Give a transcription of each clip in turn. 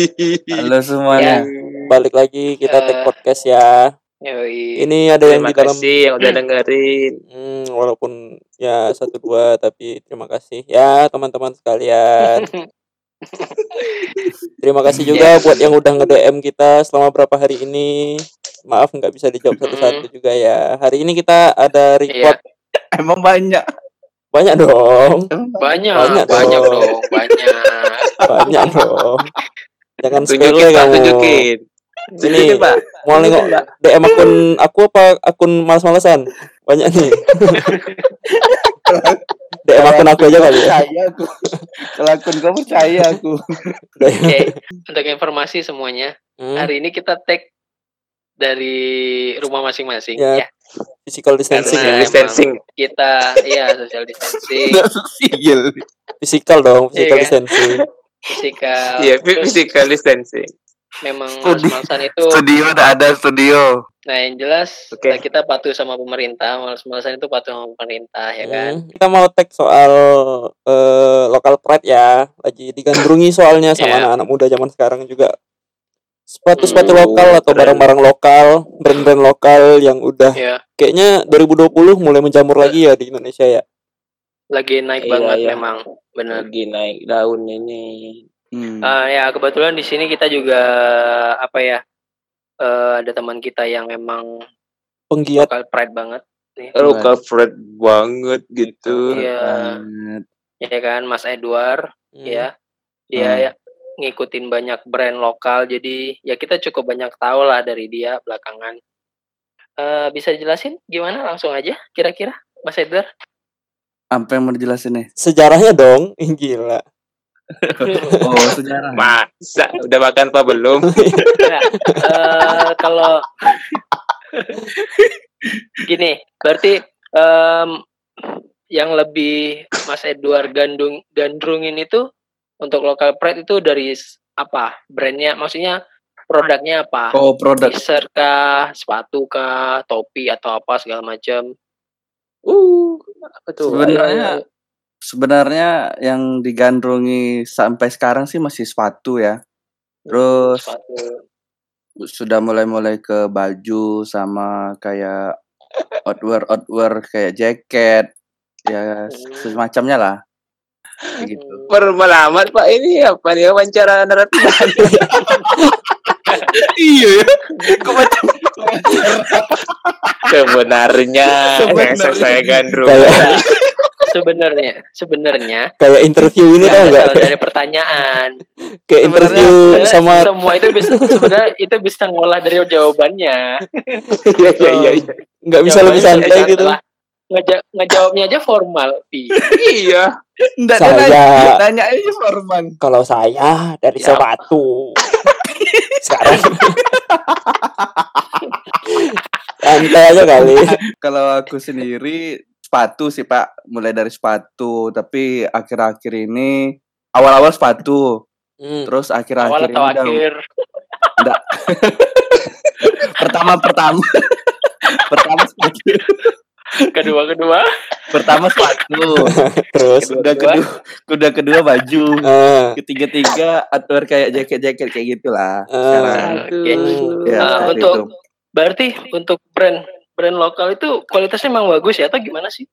Halo semuanya. Balik lagi kita Eh. take podcast ya. Yoi. Ini ada yang Terima di dalam kasih yang udah dengerin. Hmm, walaupun ya satu dua tapi terima kasih ya teman-teman sekalian. Terima kasih juga buat yang udah nge-DM kita selama berapa hari ini. Maaf nggak bisa dijawab satu-satu juga ya. Hari ini kita ada record Emang banyak. banyak dong. Banyak, Banyak banyak, dong. dong, banyak. Banyak dong. Jangan Tunjukin sepele pak, kamu. tunjukin. Tunjukin pak. Mau nengok DM akun aku apa akun malas-malesan? Banyak nih. DM akun aku aja kali ya. Percaya aku. Kalau akun kau percaya aku. Oke, untuk informasi semuanya, Hmm, hari ini kita tag dari rumah masing-masing Ya, ya. physical distancing Karena ya. distancing. Kita ya social distancing. Physical dong, physical Iya. distancing. Physical. Iya, terus physical distancing. memang Studi- males-malesan itu Studio udah ada studio. nah yang jelas Oke. nah, kita patuh sama pemerintah, males-malesan itu patuh sama pemerintah ya kan. Hmm, Kita mau tag soal eh, local pride ya. Lagi digandrungi soalnya sama Iya. anak-anak muda zaman sekarang juga. Sepatu-sepatu Hmm, lokal atau barang-barang lokal, brand-brand lokal yang udah Ya, kayaknya 2020 mulai menjamur lagi ya di Indonesia ya. Lagi naik Iya, banget iya. memang, benar. Lagi naik daun ini. Hmm. Eh, ya kebetulan di sini kita juga apa ya eh, ada teman kita yang memang Penggiat lokal pride banget Local friend banget gitu. Iya. Banget. ya kan Mas Edward Hmm. ya dia Hmm. ya ngikutin banyak brand lokal jadi ya kita cukup banyak tahu lah dari dia belakangan Eh bisa jelasin gimana langsung aja kira-kira Mas Edward Apa yang mau dijelasin nih? sejarahnya dong. Gila. Oh, sejarah. Masa udah makan apa belum? Nah, eh, kalau gini berarti em, yang lebih Mas Edward gandung gandrungin itu untuk lokal pride itu dari apa brandnya maksudnya produknya apa Oh, produk. t-shirt kah sepatu kah topi atau apa segala macam Uh, apa tuh? Sebenarnya sebenarnya yang digandrungi sampai sekarang sih masih sepatu ya. Terus sepatu. sudah mulai-mulai ke baju sama kayak outwear outwear kayak jaket ya semacamnya lah. Gitu. Bermelamat pak. Ini apa nih? Wawancara naratif? iya ya. Kok macam Sebenarnya, Sebenarnya. saya saya gandrung. Kayak sebenarnya sebenarnya kayak interview ini tau nggak dari pertanyaan Kayak interview Sebenarnya sama semua itu bisa sebenarnya itu bisa ngolah dari jawabannya Iya iya iya. nggak bisa lebih santai gitu. lah. Ngeja- ngejawabnya aja formal. Iya. Nggak, Saya- nanya aja formal Kalau saya dari Ya. sepatu. Sekarang santai aja kali. kalau aku sendiri sepatu sih pak. Mulai dari sepatu tapi akhir-akhir ini awal-awal sepatu. Hmm. terus awal akhir-akhir atau ini akhir? Pertama pertama pertama sepatu kedua kedua pertama sepatu Terus? Udah kedua udah kedua baju. Eh, ketiga tiga outdoor kayak jaket jaket kayak gitulah. Eh, sekarang. Oke. ya Nah, seperti untuk itu. berarti untuk brand brand lokal itu kualitasnya memang bagus ya atau gimana sih?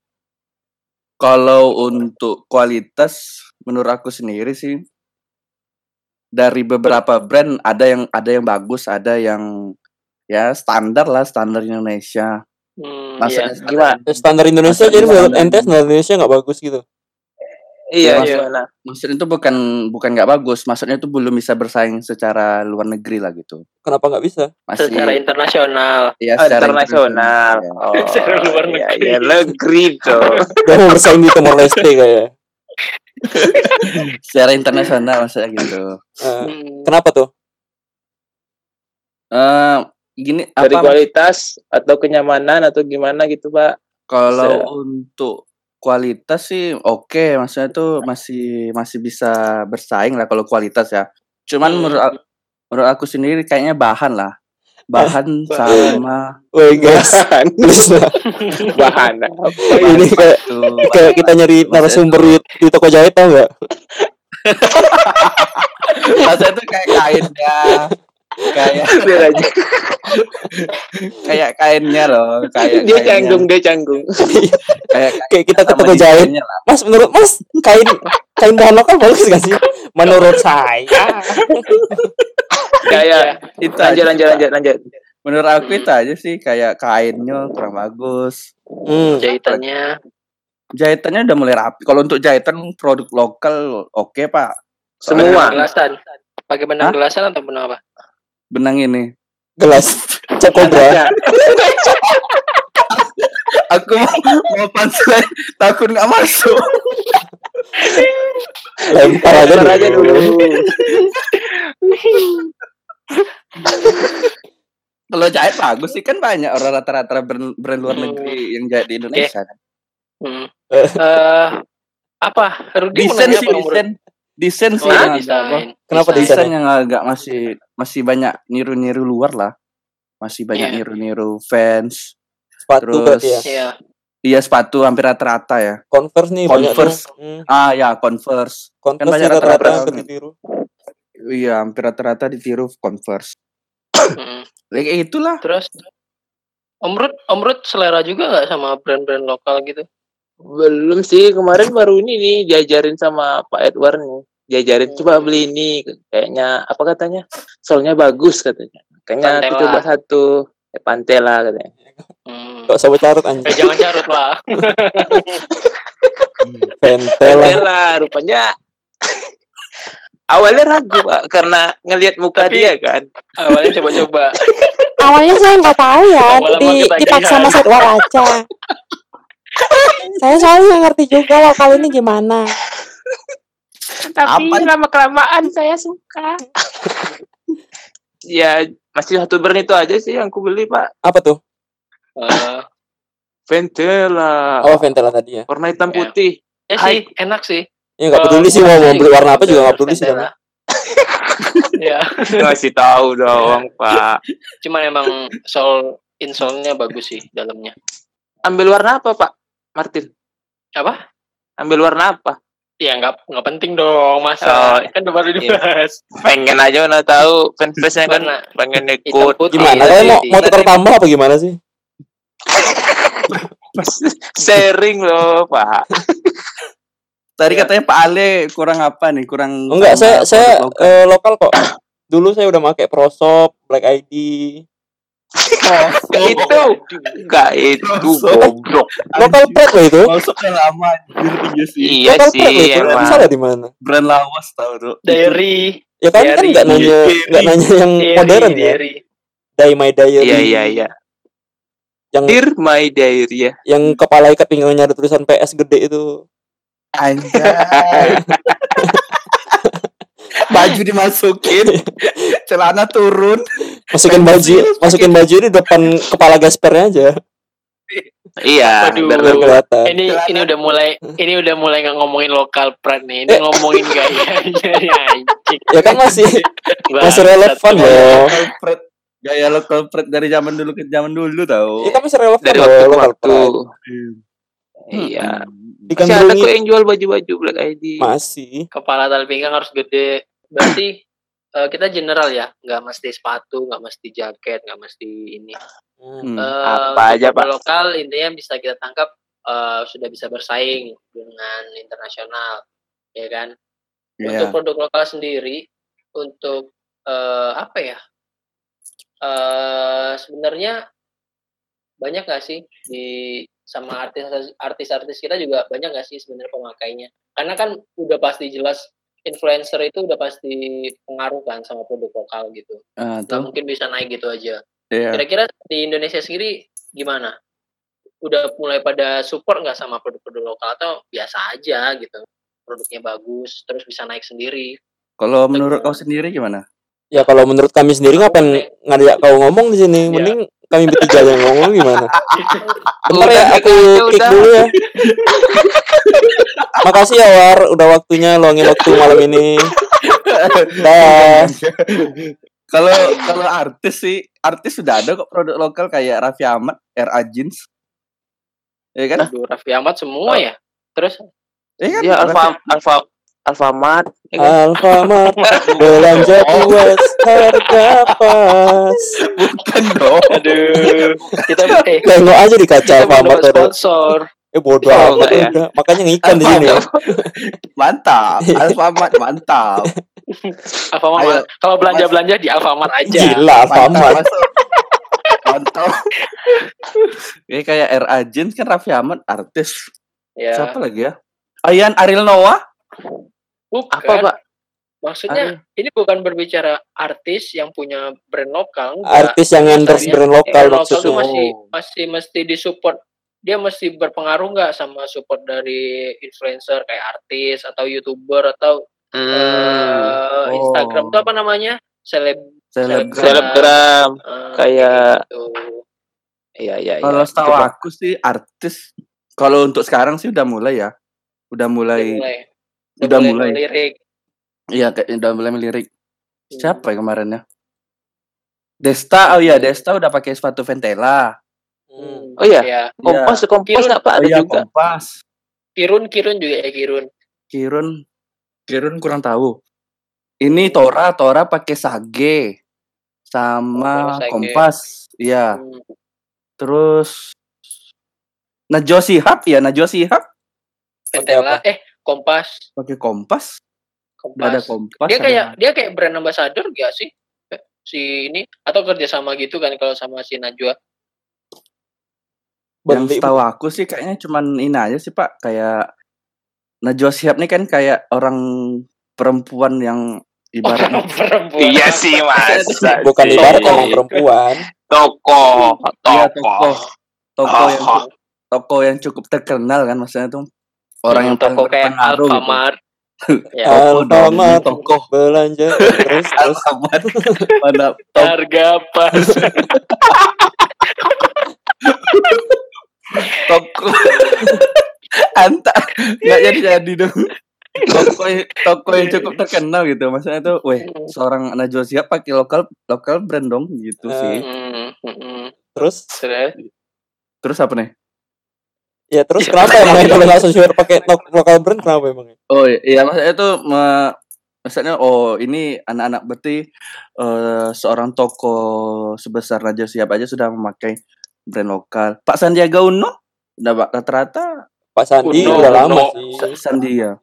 Kalau untuk kualitas menurut aku sendiri sih dari beberapa brand ada yang ada yang bagus ada yang ya standar lah standar Indonesia Maksudnya iya. Gimana? standar Indonesia Masa jadi menurut ente standar Indonesia nggak bagus gitu. Iya Mas- gimana? maksudnya itu bukan bukan nggak bagus maksudnya itu belum bisa bersaing secara luar negeri lah gitu Kenapa nggak bisa? masih secara internasional ya Oh, secara internasional. internasional. Oh, Secara luar iya, negeri. iya, negeri tuh. Dia mau bersaing di Timor Leste kayak. secara internasional maksudnya gitu Hmm, kenapa tuh? eh gini Dari apa kualitas atau kenyamanan atau gimana gitu pak? Kalau Se- untuk kualitas sih oke, maksudnya tuh masih masih bisa bersaing lah kalau kualitas ya. Cuman Hmm. menurut menurut aku sendiri kayaknya bahan lah. Bahan sama Woi guys, lah. Bahan. ini kayak tuh kayak kita nyari Maksudnya narasumber di, di toko jahit tau nggak? Masa itu kayak kainnya. Kayak kayak kainnya loh, kayak Dia kainnya. canggung, dia canggung. Kayak Kayak kita ketemu jahit. Mas, menurut Mas kain kain bahan lokal bagus gak sih? Menurut saya. Kayak Itu lanjut, aja lanjut, lanjut, lanjut. Menurut aku itu aja sih kayak kainnya kurang bagus. Hmm. Jahitannya Jahitannya udah mulai rapi. Kalau untuk jahitan produk lokal oke, Pak. Semua. gelasan. Pakai benang gelasan atau benang apa? Benang ini. Gelas cap kobra. Aku mau, mau punchline takut nggak masuk. Lempar aja Lempar aja dulu. dulu. Kalau jahit bagus sih kan banyak orang rata-rata brand, brand luar Hmm. negeri yang jahit di Indonesia kan. Hmm. Eh apa? Rudi mau Desain sih desain. Desain sih Oh, yang agak. Kenapa Desain. yang agak masih masih banyak niru-niru luar lah. Masih banyak Iya. niru-niru fans. Sepatu Terus ya. Iya. Iya sepatu hampir rata-rata ya. Converse nih banyak Converse. tuh. Hmm. Ah ya Converse. Converse banyak nih rata-rata rata-rata kan. ditiru. Iya hampir rata-rata ditiru Converse. Ya, Kayak itulah. Terus Om Rud, Om Rud selera juga nggak sama brand-brand lokal gitu? Belum sih, kemarin baru ini nih diajarin sama Pak Edward nih. Diajarin coba beli ini, kayaknya apa katanya? Soalnya bagus katanya. Kayaknya aku Pantela. coba satu, eh, Pantela katanya. Hmm. Gak usah bercarut Eh, anjing. jangan carut lah. Pentel lah. Pantela rupanya awalnya ragu Pak karena ngelihat muka Tapi- dia kan. Awalnya coba-coba. Awalnya saya nggak tahu ya, di, dipaksa Mas Edward aja. Saya soalnya nggak ngerti juga loh kalau ini gimana. Tapi lama kelamaan saya suka. ya masih satu brand itu aja sih yang aku beli Pak. Apa tuh? Eh, Ventela. Oh, Ventela tadi ya. Warna hitam Ya. putih. ya Hai. sih, enak sih. Ya nggak peduli sih mau gua mau beli warna apa juga nggak peduli sih. Ya, Ngasih tahu dong Pak. cuman emang sol insolnya bagus sih dalamnya. Ambil warna apa Pak Martin? Apa? Ambil warna apa? Ya nggak nggak penting dong masa Oh, kan udah baru iya. dibahas. Pengen aja mana tahu fanbase-nya kan pengen ikut. putih. Gimana? Iya, Kalian mau mau tukar tambah apa gimana sih? Sharing loh Pak. Tadi Iya. katanya Pak Ale kurang apa nih? Kurang Enggak, saya saya lokal. eh, lokal kok. Dulu saya udah pakai Prosop, Black ID. Gak itu. Gak itu goblok. Lokal pride loh itu. Masuknya lama anjir iya sih. Iya Lokal sih emang. Salah di mana? Brand lawas tau tuh. Dairy, Ya kan kan Dairy. nggak nanya nggak nanya yang modern ya. Dairy. Day My Diary. Iya iya iya. Yang Dear my diary ya. yang kepala ikat pinggangnya ada tulisan PS gede itu. Anjay. Baju dimasukin, celana turun. Masukin baju, masukin baju di depan kepala gaspernya aja. Iya. Kelihatan. Ini ini udah mulai ini udah mulai nggak ngomongin lokal brand nih. Ini Eh. ngomongin gayanya anjing. Ya kan masih masih relevan loh. Local pride. Gaya local pride dari zaman dulu ke zaman dulu tau. Ya kan masih relevan dari loh waktu ke local waktu. Iya. Di Masih ada kok yang jual baju-baju Black ID. masih. Kepala tali pinggang harus gede. Berarti eh, kita general ya, nggak mesti sepatu, nggak mesti jaket, nggak mesti ini. Hmm. Eh, Apa untuk aja, Pak? produk lokal intinya bisa kita tangkap eh, sudah bisa bersaing dengan internasional, ya kan? Untuk Iya. produk lokal sendiri, untuk eh, apa ya? eh sebenarnya banyak nggak sih di sama artis artis-artis kita juga banyak nggak sih sebenarnya pemakainya? Karena kan udah pasti jelas influencer itu udah pasti pengaruh kan sama produk lokal gitu. Ah, Nggak mungkin bisa naik gitu aja. Iya. Kira-kira di Indonesia sendiri gimana? Udah mulai pada support nggak sama produk-produk lokal atau biasa aja gitu? Produknya bagus, terus bisa naik sendiri. Kalau menurut kau sendiri gimana? Ya kalau menurut kami sendiri ngapain ngajak kau ngomong di sini? Iya. Mending kami bertiga yang ngomong gimana? Bentar ya aku kick udah. dulu ya. Makasih ya War, udah waktunya luangin waktu malam ini. Dah. Kalau kalau artis sih, artis sudah ada kok produk lokal kayak Raffi Ahmad, RA Jeans. Ya kan? Aduh, Raffi Ahmad semua ya. Terus Iya kan? Raffi- Alfa Alfa Alfamart ya kan? Alfamart belanja puas harga pas. Bukan dong. Aduh, kita eh Tengok aja di kaca Alfamart ada. sponsor. Eh bodoh Oh, amat enggak ya? udah. Makanya ngikan di sini. ya. Mantap. Alfamart mantap. Alfamart. Kalau belanja-belanja di Alfamart aja. Gila Alfamart. Mantap. Ini kayak R Agent kan Raffi Ahmad artis. Ya. Siapa lagi ya? Ayan Ariel Noah. Bukan. Apa pak? Maksudnya ini bukan berbicara artis yang punya brand lokal. enggak. Artis yang endorse brand lokal maksudnya. masih Oh. masih mesti disupport. Dia mesti berpengaruh nggak sama support dari influencer kayak artis atau youtuber atau Hmm, eh, Oh. Instagram itu apa namanya? Seleb Selebgram. selebgram eh, Kayak- gitu. iya iya iya Kalau setahu Coba. aku sih artis kalau untuk sekarang sih udah mulai ya. Udah Udah mulai mulai. udah mulai. melirik. iya kayak udah mulai melirik. Siapa ya kemarin ya? Desta, oh iya Desta udah pakai sepatu Ventela. Hmm. Oh iya? Ya. kompas kompas Kirun. nggak pak Oh ada iya juga Kompas. Kirun Kirun juga ya Kirun. Kirun Kirun kurang tahu. Ini Tora, Tora pakai Sage sama Oh, Sage. Kompas. Iya. Hmm. Terus Najwa Shihab ya, Najwa Shihab Ventela eh Kompas. pakai Kompas. Udah ada Kompas. Kompas. Dia ada- kayak dia kayak brand ambassador gak sih? Eh, Si ini atau kerjasama gitu kan kalau sama si Najwa. Yang setahu aku sih kayaknya cuman ini aja sih Pak, kayak Najwa Shihab nih kan kayak orang perempuan yang ibaratnya perempuan. iya sih mas bukan Iya, ibarat iya, emang iya. perempuan. toko toko toko. toko yang Oh. toko yang cukup terkenal kan maksudnya tuh orang yang toko kayak gitu. Alfamart. ya. Toko Alfamart toko belanja terus terus Alfamart mana toko Harga pas. Toko. Anta. Nggak jadi jadi dong. Toko toko yang cukup terkenal gitu. Maksudnya tuh weh seorang Najwa Shihab pakai lokal lokal brand dong gitu sih. Hmm. terus? Terus? terus apa nih? Ya terus kenapa emang kalau nggak sesuai pakai lo- lokal brand? Kenapa emang? oh iya maksudnya tuh me- maksudnya oh ini anak-anak berarti eh, seorang toko sebesar Najwa Shihab aja sudah memakai brand lokal Pak Sandiaga Uno udah Pak rata-rata Pak Sandi Uno, udah lama sih. Sa- Sandi ya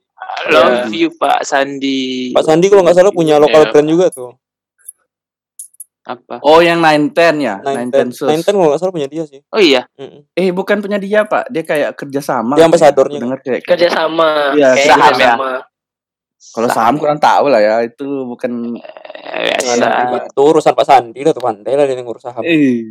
love you pak Sandi Pak Sandi kalau nggak salah punya lokal Iya. brand juga tuh. apa oh yang Nine Ten ya Nine Nine Ten, Sus Nine Ten kalau nggak salah punya dia sih. oh iya Mm-mm. Eh bukan punya dia pak, dia kayak kerjasama. Dia ambasadornya. Dengar kayak Kerjasama. Iya, Kayak saham ya. kerjasama. Kalau saham kurang tahu lah ya, itu bukan. Eh, ngerti. Itu urusan Pak Sandi lah tuh pandai lah dia yang ngurus saham. Eh.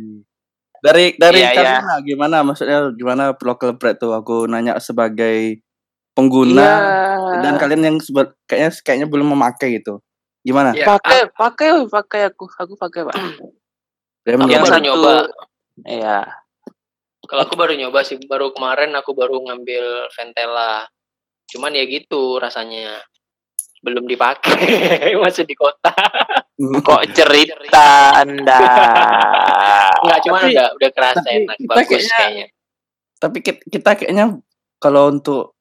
Dari dari Iya, kalian iya. lah, gimana maksudnya gimana local bread tuh? Aku nanya sebagai pengguna Iya. dan kalian yang sebe- kayaknya kayaknya belum memakai gitu. Gimana? Ya, pakai pakai woi, pakai aku aku pakai pak Ya, Aku baru Yang satu- nyoba. iya Kalau aku baru nyoba sih, baru kemarin aku baru ngambil Ventela. Cuman ya gitu rasanya. Belum dipakai, masih di kota. Kok cerita anda Enggak, cuman Tapi- udah udah kerasa tapi enak, kita bagus kayaknya- kayaknya. Tapi ki- kita kayaknya kalau untuk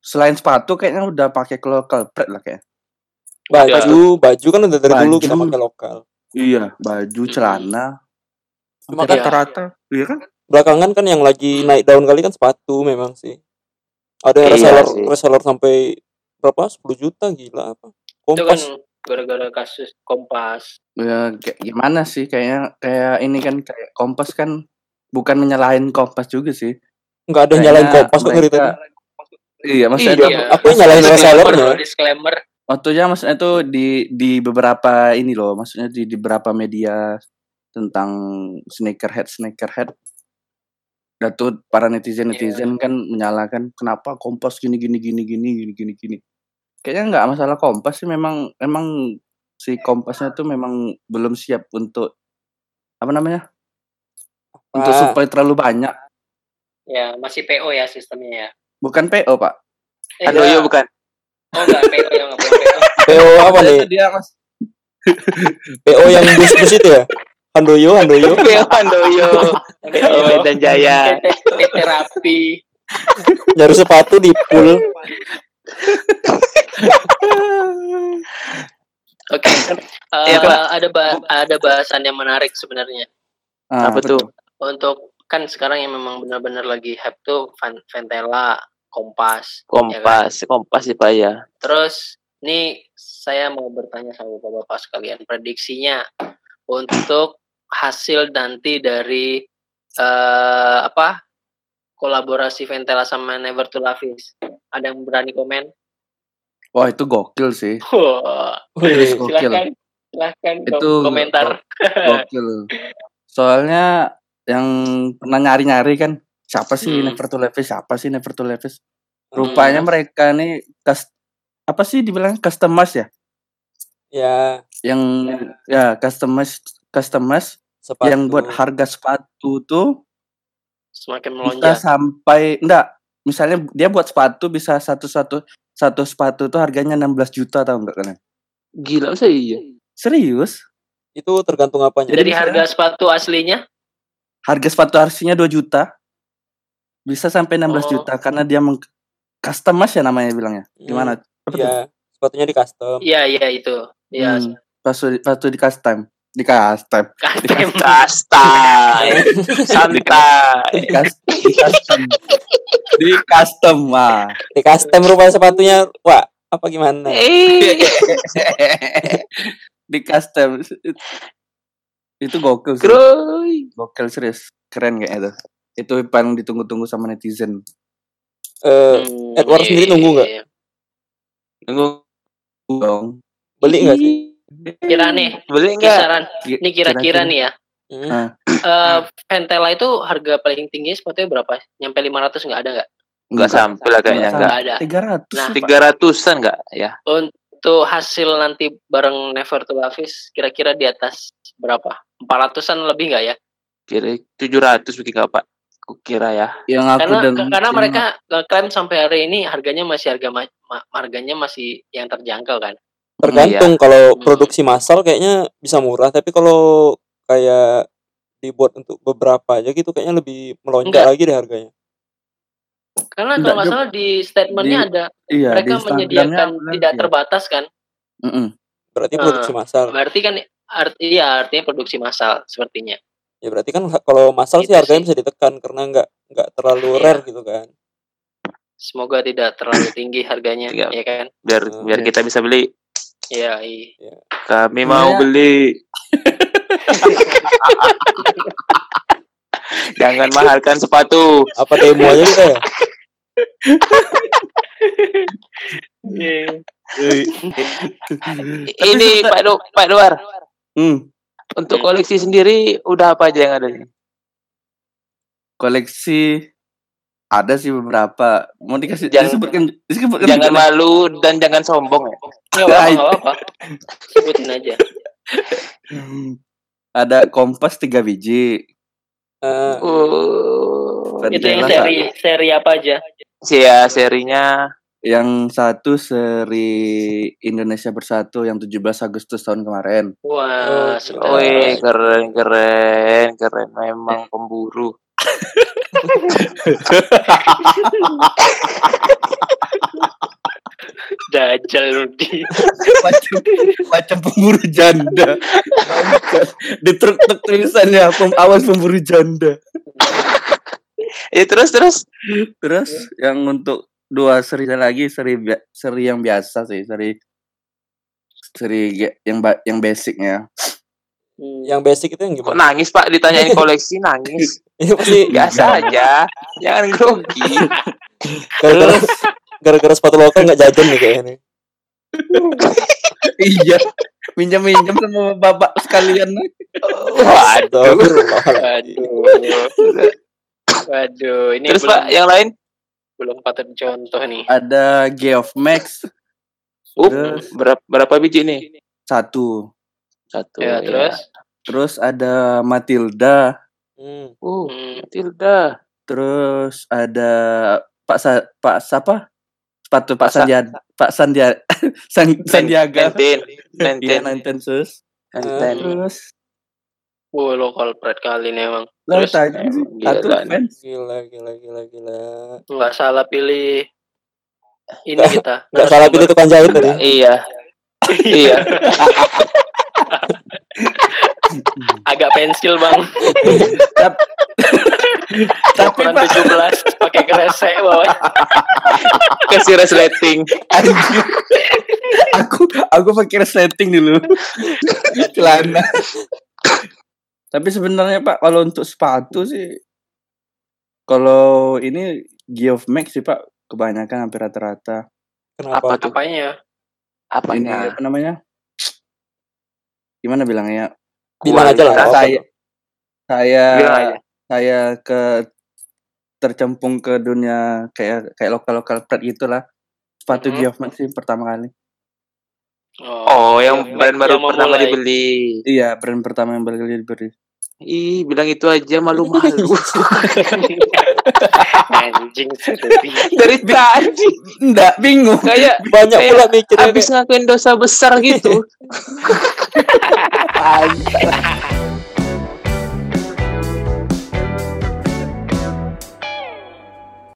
selain sepatu kayaknya udah pakai local bread lah kayak. Baju, baju kan udah dari dulu kita Baju. pakai lokal. Iya, baju, celana. Cuma kan rata-rata, iya kan? belakangan kan yang lagi naik daun kali kan sepatu memang sih. Ada yang Iya reseller, sih. reseller sampai berapa? 10 juta gila apa? Itu kan Kompas. Gara-gara kasus Kompas. Ya gimana sih kayaknya kayak ini kan kayak Kompas kan bukan menyalahin Kompas juga sih. Enggak ada nyalain kompas kok mereka-. Iya, maksudnya Iya. Aku nyalahin Disclaimer, resellernya. Disclaimer. waktunya maksudnya itu di di beberapa ini loh, maksudnya di, di beberapa media tentang sneakerhead sneakerhead. Dan tuh para netizen netizen kan menyalahkan kenapa Kompas gini gini gini gini gini gini gini. Kayaknya nggak masalah Kompas sih memang memang si Kompasnya tuh memang belum siap untuk apa namanya? Untuk Ah. supply terlalu banyak. Ya, masih PO ya sistemnya ya. Bukan PO, Pak. Eh, Handoyo enggak. bukan Oh, enggak PO yang enggak PO. PO apa nih? Itu dia, Mas. PO yang bus-bus itu ya? Handoyo, Handoyo. Beo Handoyo Beo Medan Jaya Terapi. Nyari sepatu di pool. Oke. Eh, Iya, Pak. ada ba- ada bahasan yang menarik sebenarnya. Ah, Apa tuh? Untuk kan sekarang yang memang benar-benar lagi hype tuh Van- Ventela, Kompas. Kompas, kompas sih Pak ya. Terus nih saya mau bertanya sama bapak-bapak sekalian prediksinya untuk hasil nanti dari eh apa kolaborasi Ventela sama Never to Lavis. Ada yang berani komen? Wah, itu gokil sih. Wah, Serius gokil. silahkan, silahkan kom- Itu komentar. Gokil. Soalnya yang pernah nyari-nyari kan siapa sih Hmm. Never to Levis? Siapa sih Never to Levis? Rupanya mereka nih kas apa sih dibilang customize ya? Ya, Yang ya customize customize sepatu. yang buat harga sepatu tuh Semakin bisa melonjak. sampai enggak misalnya dia buat sepatu bisa satu satu satu sepatu tuh harganya 16 juta tahu enggak kalian? Gila masa iya? Serius? Itu tergantung apanya. Jadi Jadi misalnya- harga sepatu aslinya Harga sepatu aslinya 2 juta bisa sampai 16 Oh. juta karena dia meng customize ya namanya bilangnya. Gimana? Apa tuh? Iya, sepatunya di custom. Iya, iya itu. Iya, Hmm, sepatu sepatu di custom, di custom, custom. Santai, santai. di custom, di custom, di custom ah. Di custom rupanya sepatunya. Wah, apa gimana? Eh, di custom. Itu gokil sih. Gokil serius. Keren kayaknya tuh. Itu paling ditunggu-tunggu sama netizen. Eh, Hmm, Edward iya, sendiri nunggu nggak? iya. Nunggu. Dong. beli nggak sih? Kira nih, Beli enggak? kisaran. Ini kira-kira nih ya. Hmm. Eh Ventela itu harga paling tinggi sepatunya berapa? Nyampe 500 nggak ada nggak? Enggak sampai lah kayaknya Nggak enggak. Nggak ada. Tiga ratus. Nah, Tiga ratusan enggak ya? Untuk hasil nanti bareng Never to Lavis kira-kira di atas berapa? 400-an lebih nggak ya? Kira 700 mungkin enggak Pak? Kukira ya. Yang aku Karena dan karena mereka klaim sampai hari ini harganya masih harga ma- ma- harganya masih yang terjangkau kan. Tergantung kalau Hmm. produksi massal kayaknya bisa murah, tapi kalau kayak dibuat untuk beberapa aja gitu kayaknya lebih melonjak Enggak. lagi deh harganya. Karena Enggak, kalau nggak dia- salah di statementnya di- ada iya, mereka menyediakan tidak iya. terbatas kan. Mm-mm. Berarti Ah. produksi massal. Berarti kan arti iya artinya produksi massal sepertinya. Ya berarti kan kalau massal sih Itu harganya sih. bisa ditekan karena nggak nggak terlalu Iya. rare gitu kan. Semoga tidak terlalu tinggi harganya, Iya. ya kan? Biar Hmm, biar iya. kita bisa beli. Iya, iya. Kami mau Iya. beli. Jangan mahalkan sepatu. Apa demo aja kita ya? Ini Pak Do, Pak Duar. Hmm. Untuk koleksi sendiri udah apa aja yang ada nih? Koleksi ada sih beberapa. Mau dikasih Jangan- disebutkan disebutkan Jangan juga. malu dan jangan sombong ya. Apa-apa. Sebutin aja. Ada kompas tiga biji. Eh, Oh. Itu yang seri seri apa aja? Ya, serinya Yang satu seri Indonesia Bersatu yang 17 Agustus tahun kemarin. Wah, Oh, sedap. Wih, keren, keren, keren. Memang pemburu. Dajjal Rudi. macam macam pemburu janda. Di truk truk tulisannya pem, awas pemburu janda. Ya terus terus. Terus yang untuk dua seri lagi seri seri yang biasa sih, seri seri yang yang basicnya. Hmm. yang basic itu yang Kok gimana? nangis Pak ditanyain koleksi nangis. Itu pasti Biasa aja. Jangan grogi. gara-gara gara-gara sepatu lokal nggak jajan nih kayaknya. nih. iya. Minjam-minjam sama bapak sekalian. Waduh. Waduh. Waduh, ini Terus belum, Pak, yang lain? belum patut contoh nih. Ada Geof Max Uh, Terus. berapa berapa biji nih? satu. Satu. Ya, terus Terus ada Matilda. Hmm. Uh, hmm, Tilda. Terus ada Pak Sa Pak siapa? Sepatu Pak Pak Sa- Sandiaga. Pak Sandia San Sandiaga. Nenten. Nenten. Nenten sus. Nenten. Terus wah lokal pride kali nih emang. Terus tadi sih Gila satu fans. Gila, gila, gila, gila. nggak salah pilih. ini kita. Nggak salah pilih tukang jahit tadi. Iya. iya. Agak pensil bang. Tapi Ukuran Pak, 17 pakai kresek bawah. Kasih resleting. aku aku pakai resleting dulu. Celana. Tapi sebenarnya Pak kalau untuk sepatu sih kalau ini Geoff Max sih Pak kebanyakan hampir rata-rata. Kenapa? Apa tuh? Apanya? Ini Apanya? apa namanya? Gimana bilangnya? Bilang aja lah. Saya saya Bilang aja. Saya ke tercempung ke dunia kayak kayak lokal lokal pret gitulah sepatu Mhm. Geoff Max sih pertama kali Oh, yang brand baru pertama mulai. dibeli. iya brand pertama yang baru diberi Ih, bilang itu aja malu-malu. Anjing sedih. Dari tadi enggak bingung kayak Banyak Kayak pula mikirnya. habis ngakuin dosa besar gitu.